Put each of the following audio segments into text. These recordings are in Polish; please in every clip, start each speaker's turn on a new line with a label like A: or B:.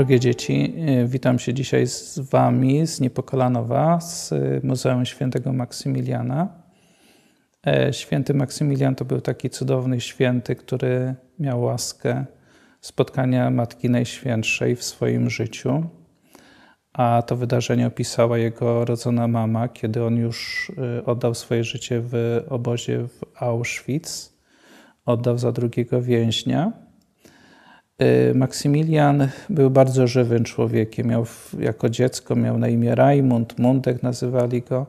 A: Drogie dzieci, y, witam się dzisiaj z Wami z Niepokalanowa, z Muzeum Świętego Maksymiliana. E, święty Maksymilian to był taki cudowny święty, który miał łaskę spotkania Matki Najświętszej w swoim życiu. A to wydarzenie opisała jego rodzona mama, kiedy on już oddał swoje życie w obozie w Auschwitz, oddał za drugiego więźnia. Y, Maksymilian był bardzo żywym człowiekiem. Miał, jako dziecko miał na imię Rajmund, Mundek nazywali go.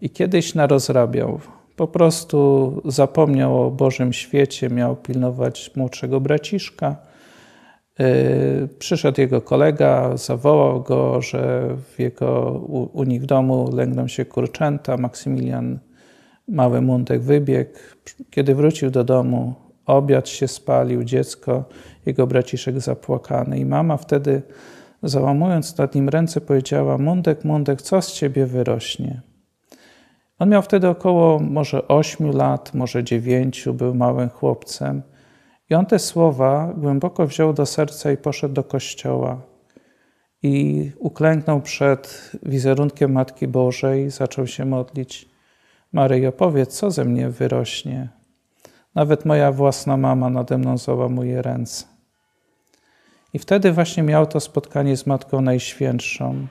A: I kiedyś narozrabiał. Po prostu zapomniał o Bożym świecie, miał pilnować młodszego braciszka. Y, przyszedł jego kolega, zawołał go, że w jego, u, u nich w domu lęgną się kurczęta. Maksymilian, mały Mundek wybiegł. Kiedy wrócił do domu, obiad się spalił, dziecko, jego braciszek zapłakany. I mama wtedy, załamując nad nim ręce, powiedziała: Mundek, Mundek, co z ciebie wyrośnie? On miał wtedy około może ośmiu lat, może dziewięciu, był małym chłopcem. I on te słowa głęboko wziął do serca i poszedł do kościoła. I uklęknął przed wizerunkiem Matki Bożej, zaczął się modlić. Maryjo, powiedz, co ze mnie wyrośnie? Nawet moja własna mama nade mną załamuje ręce. I wtedy właśnie miał to spotkanie z Matką Najświętszą,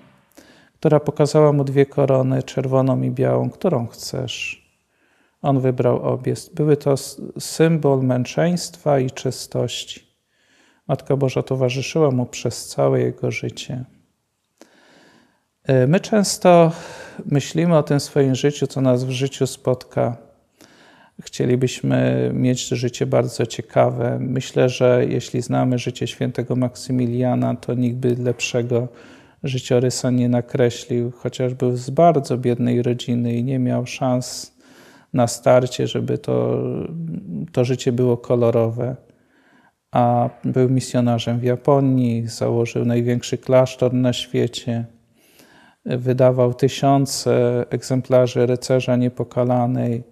A: która pokazała mu dwie korony, czerwoną i białą, którą chcesz. On wybrał obie. Były to symbol męczeństwa i czystości. Matka Boża towarzyszyła mu przez całe jego życie. My często myślimy o tym swoim życiu, co nas w życiu spotka Chcielibyśmy mieć życie bardzo ciekawe. Myślę, że jeśli znamy życie świętego Maksymiliana, to nikt by lepszego życiorysa nie nakreślił, chociaż był z bardzo biednej rodziny i nie miał szans na starcie, żeby to, to życie było kolorowe. A był misjonarzem w Japonii, założył największy klasztor na świecie, wydawał tysiące egzemplarzy rycerza niepokalanej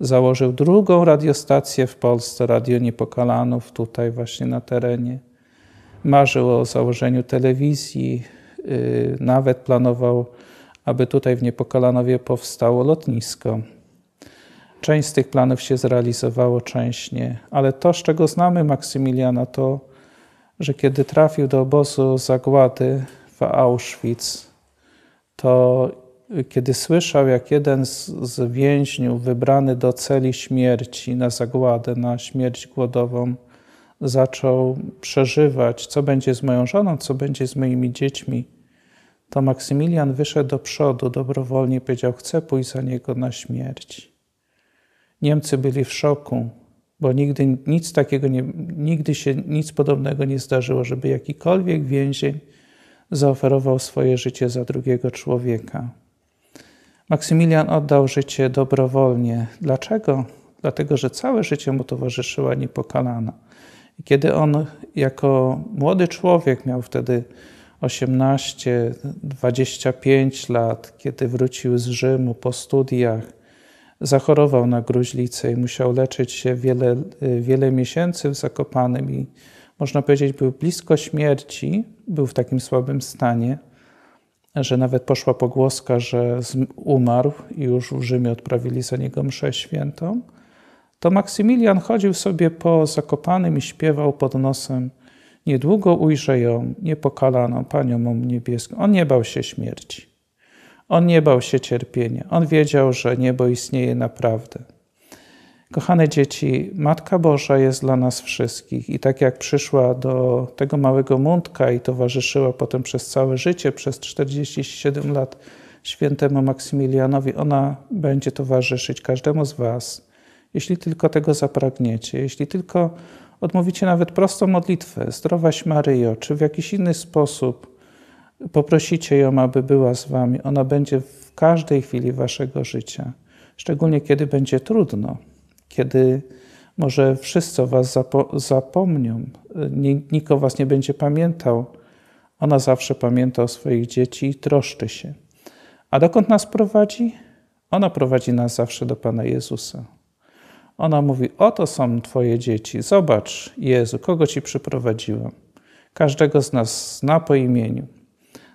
A: założył drugą radiostację w Polsce, Radio Niepokalanów, tutaj właśnie na terenie. Marzył o założeniu telewizji, y, nawet planował, aby tutaj w Niepokalanowie powstało lotnisko. Część z tych planów się zrealizowało, część nie. Ale to, z czego znamy Maksymiliana, to, że kiedy trafił do obozu zagłady w Auschwitz, to kiedy słyszał, jak jeden z, z więźniów wybrany do celi śmierci na zagładę, na śmierć głodową, zaczął przeżywać, co będzie z moją żoną, co będzie z moimi dziećmi, to Maksymilian wyszedł do przodu dobrowolnie powiedział: Chcę pójść za niego na śmierć. Niemcy byli w szoku, bo nigdy nic takiego nie, nigdy się nic podobnego nie zdarzyło, żeby jakikolwiek więzień zaoferował swoje życie za drugiego człowieka. Maksymilian oddał życie dobrowolnie. Dlaczego? Dlatego, że całe życie mu towarzyszyła niepokalana. I kiedy on jako młody człowiek miał wtedy 18, 25 lat, kiedy wrócił z Rzymu po studiach, zachorował na gruźlicę i musiał leczyć się wiele, wiele miesięcy w Zakopanym i można powiedzieć był blisko śmierci, był w takim słabym stanie, że nawet poszła pogłoska, że umarł i już w Rzymie odprawili za niego mszę świętą, to Maksymilian chodził sobie po Zakopanym i śpiewał pod nosem Niedługo ujrzę ją, niepokalaną Panią mą niebieską. On nie bał się śmierci. On nie bał się cierpienia. On wiedział, że niebo istnieje naprawdę. Kochane dzieci, Matka Boża jest dla nas wszystkich i tak jak przyszła do tego małego Mundka i towarzyszyła potem przez całe życie, przez 47 lat świętemu Maksymilianowi, ona będzie towarzyszyć każdemu z Was, jeśli tylko tego zapragniecie, jeśli tylko odmówicie nawet prostą modlitwę, zdrowaś Maryjo, czy w jakiś inny sposób poprosicie ją, aby była z Wami, ona będzie w każdej chwili Waszego życia, szczególnie kiedy będzie trudno kiedy może wszyscy o was zapo zapomnią, nikt o was nie będzie pamiętał. Ona zawsze pamięta o swoich dzieci i troszczy się. A dokąd nas prowadzi? Ona prowadzi nas zawsze do Pana Jezusa. Ona mówi: Oto są Twoje dzieci, zobacz, Jezu, kogo Ci przyprowadziłam. każdego z nas zna po imieniu.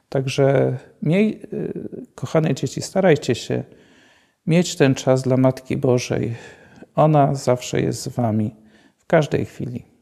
A: Także, miej, y, kochane dzieci, starajcie się mieć ten czas dla Matki Bożej. Ona zawsze jest z Wami w każdej chwili.